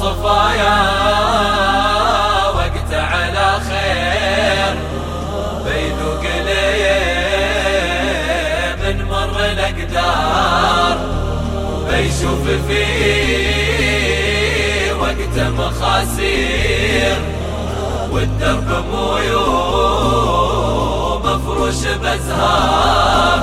صفايا وقت على خير. بيذوق من مر الأقدار. بيشوف فيه وقت مخاسير. والدرب مو يوم مفروش بزهار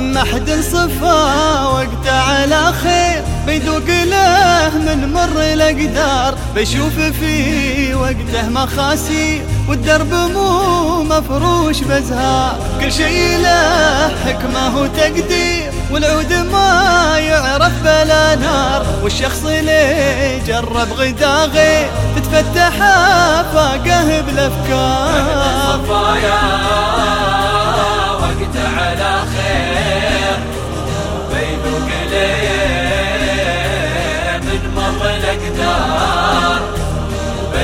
ما حد صفا وقت على خير. بيذوق له من مر الأقدار بيشوف في وقته مخاسي والدرب مو مفروش بزهار. كل شيء له حكمه وتقدير والعود ما يعرف بلا نار. والشخص اللي جرب غدا غير تتفتح آفاقه بالأفكار.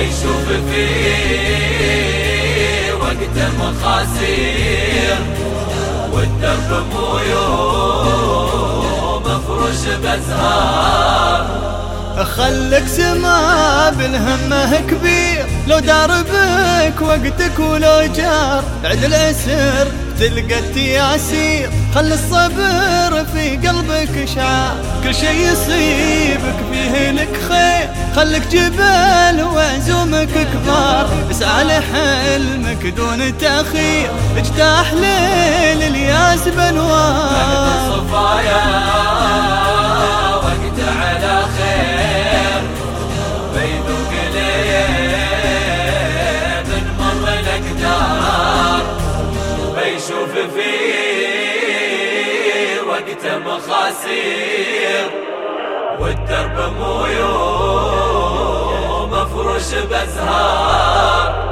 بيشوف فيه وقت مخاسير. والدرب مو مفروش بزهار خلك سما بالهمه كبير. لو دار بك وقتك ولو جار. بعد العسر تلقى التياسير خل الصبر في قلبك شعار. كل شي يصيبك فيه لك خير. خلك جبل وعزومك كبار. اسعى لحلمك دون تأخير. اجتاح ليل الياس بنوار وقت مخاسير والدرب مو يوم مفروش بزهار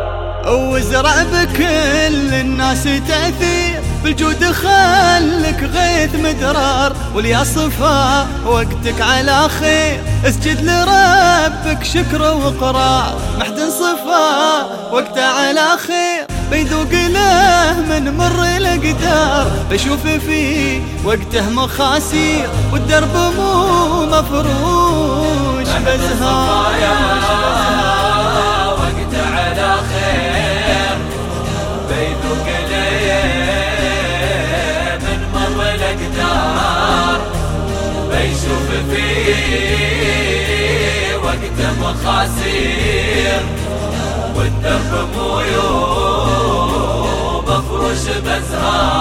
وازرع بكل الناس تأثير بالجود خلك غيث مدرار وليا صفا وقتك على خير اسجد لربك شكر وقرار محدن صفا وقته على خير بيذوق له من مر الأقدار. بشوف فيه وقته مخاسير والدرب مو مفروش. بزهار فيه وقت مخاسير والدرب مو يوم مفروش بزهار